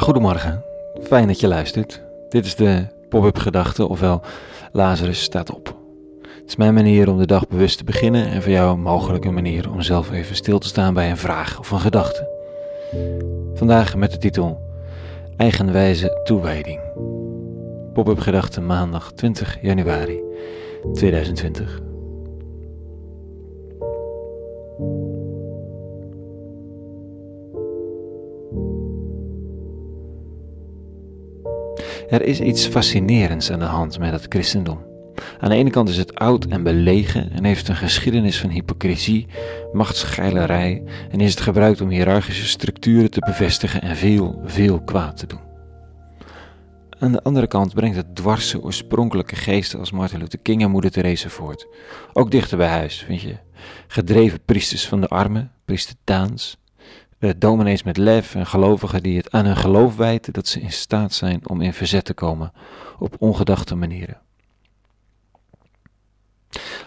Goedemorgen, fijn dat je luistert. Dit is de pop-up gedachte, ofwel Lazarus staat op. Het is mijn manier om de dag bewust te beginnen en voor jou mogelijk een manier om zelf even stil te staan bij een vraag of een gedachte. Vandaag met de titel Eigenwijze toewijding. Pop-up gedachte maandag 20 januari 2020. Er is iets fascinerends aan de hand met het christendom. Aan de ene kant is het oud en belegen en heeft een geschiedenis van hypocrisie, machtsgeilerij en is het gebruikt om hiërarchische structuren te bevestigen en veel, veel kwaad te doen. Aan de andere kant brengt het dwarse oorspronkelijke geesten als Martin Luther King en Moeder Teresa voort. Ook dichter bij huis vind je gedreven priesters van de armen, priester Daans, dominees met lef en gelovigen die het aan hun geloof wijten dat ze in staat zijn om in verzet te komen op ongedachte manieren.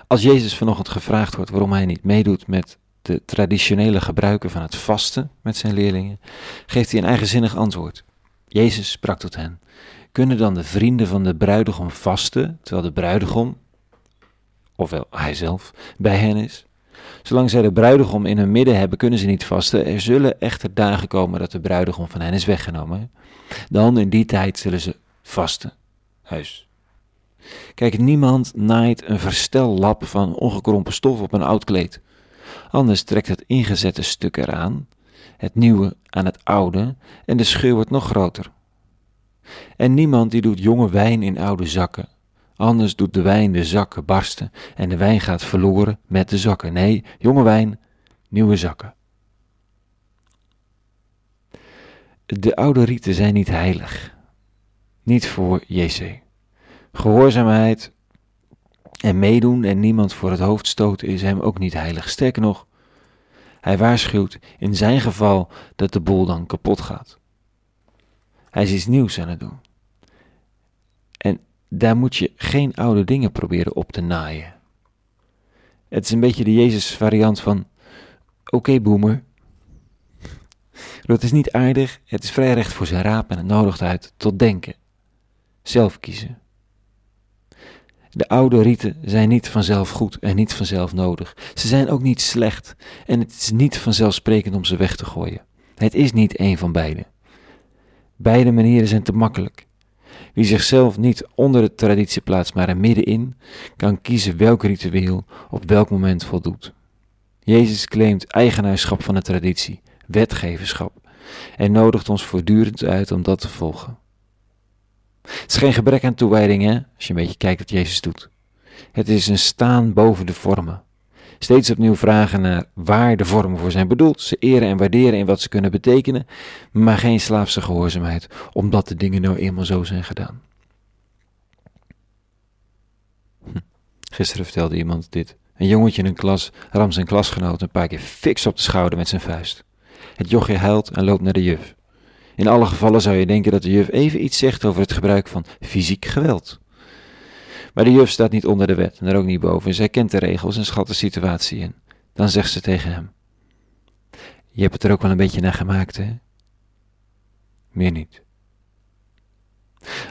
Als Jezus vanochtend gevraagd wordt waarom hij niet meedoet met de traditionele gebruiken van het vasten met zijn leerlingen, geeft hij een eigenzinnig antwoord. Jezus sprak tot hen: Kunnen dan de vrienden van de bruidegom vasten, terwijl de bruidegom, ofwel hij zelf, bij hen is? Zolang zij de bruidegom in hun midden hebben, kunnen ze niet vasten. Er zullen echter dagen komen dat de bruidegom van hen is weggenomen. Dan in die tijd zullen ze vasten. Huis. Kijk, niemand naait een verstellap van ongekrompen stof op een oud kleed. Anders trekt het ingezette stuk eraan, het nieuwe aan het oude, en de scheur wordt nog groter. En niemand die doet jonge wijn in oude zakken. Anders doet de wijn de zakken barsten en de wijn gaat verloren met de zakken. Nee, jonge wijn, nieuwe zakken. De oude rieten zijn niet heilig. Niet voor JC. Gehoorzaamheid en meedoen en niemand voor het hoofd stoten is hem ook niet heilig. Sterker nog, hij waarschuwt in zijn geval dat de boel dan kapot gaat. Hij is iets nieuws aan het doen. Daar moet je geen oude dingen proberen op te naaien. Het is een beetje de Jezus-variant van: oké, okay, boemer. Het is niet aardig, het is vrij recht voor zijn raap en het nodigt uit tot denken. Zelf kiezen. De oude rieten zijn niet vanzelf goed en niet vanzelf nodig. Ze zijn ook niet slecht en het is niet vanzelfsprekend om ze weg te gooien. Het is niet één van beide. Beide manieren zijn te makkelijk. Wie zichzelf niet onder de traditie plaatst, maar er middenin, kan kiezen welk ritueel op welk moment voldoet. Jezus claimt eigenaarschap van de traditie, wetgeverschap, en nodigt ons voortdurend uit om dat te volgen. Het is geen gebrek aan toewijding, hè, als je een beetje kijkt wat Jezus doet. Het is een staan boven de vormen. Steeds opnieuw vragen naar waar de vormen voor zijn bedoeld, ze eren en waarderen in wat ze kunnen betekenen, maar geen slaafse gehoorzaamheid, omdat de dingen nou eenmaal zo zijn gedaan. Hm. Gisteren vertelde iemand dit. Een jongetje in een klas ramt zijn klasgenoot een paar keer fix op de schouder met zijn vuist. Het jochje huilt en loopt naar de juf. In alle gevallen zou je denken dat de juf even iets zegt over het gebruik van fysiek geweld. Maar de juf staat niet onder de wet en er ook niet boven. Zij kent de regels en schat de situatie in. Dan zegt ze tegen hem: Je hebt het er ook wel een beetje naar gemaakt, hè? Meer niet.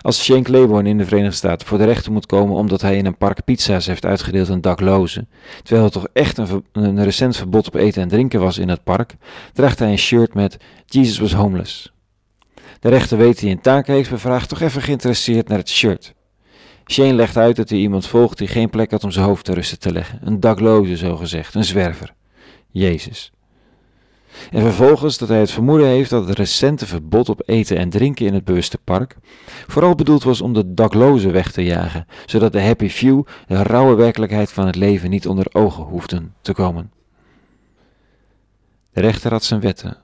Als Shane Claiborne in de Verenigde Staten voor de rechter moet komen omdat hij in een park pizza's heeft uitgedeeld aan daklozen, terwijl er toch echt een, recent verbod op eten en drinken was in het park, draagt hij een shirt met Jesus was homeless. De rechter weet hij een taak heeft, maar vraagt toch even geïnteresseerd naar het shirt. Shane legt uit dat hij iemand volgt die geen plek had om zijn hoofd te rusten te leggen. Een dakloze, zo gezegd, een zwerver. Jezus. En vervolgens dat hij het vermoeden heeft dat het recente verbod op eten en drinken in het bewuste park vooral bedoeld was om de daklozen weg te jagen, zodat de happy few de rauwe werkelijkheid van het leven niet onder ogen hoefden te komen. De rechter had zijn wetten.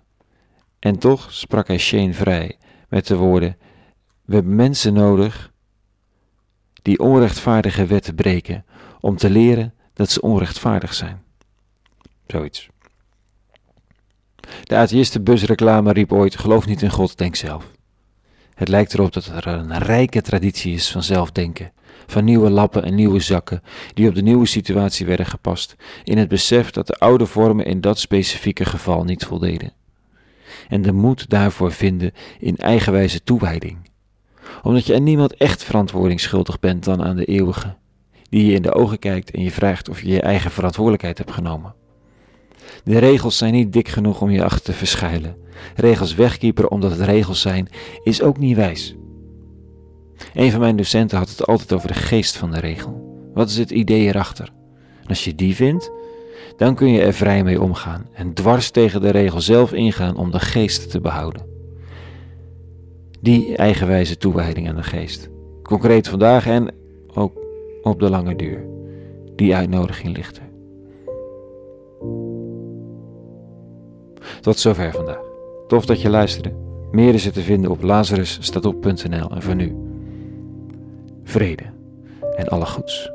En toch sprak hij Shane vrij met de woorden: We hebben mensen nodig die onrechtvaardige wetten breken, om te leren dat ze onrechtvaardig zijn. Zoiets. De atheïstenbusreclame riep ooit: geloof niet in God, denk zelf. Het lijkt erop dat er een rijke traditie is van zelfdenken, van nieuwe lappen en nieuwe zakken, die op de nieuwe situatie werden gepast, in het besef dat de oude vormen in dat specifieke geval niet voldeden. en de moed daarvoor vinden in eigenwijze toewijding. Omdat je aan niemand echt verantwoording schuldig bent dan aan de eeuwige, die je in de ogen kijkt en je vraagt of je je eigen verantwoordelijkheid hebt genomen. De regels zijn niet dik genoeg om je achter te verschuilen. Regels wegkieperen omdat het regels zijn, is ook niet wijs. Een van mijn docenten had het altijd over de geest van de regel. Wat is het idee erachter? En als je die vindt, dan kun je er vrij mee omgaan en dwars tegen de regel zelf ingaan om de geest te behouden. Die eigenwijze toewijding aan de geest. Concreet vandaag en ook op de lange duur. Die uitnodiging ligt er. Tot zover vandaag. Tof dat je luisterde. Meer is er te vinden op lazarusstatop.nl en voor nu vrede en alle goeds.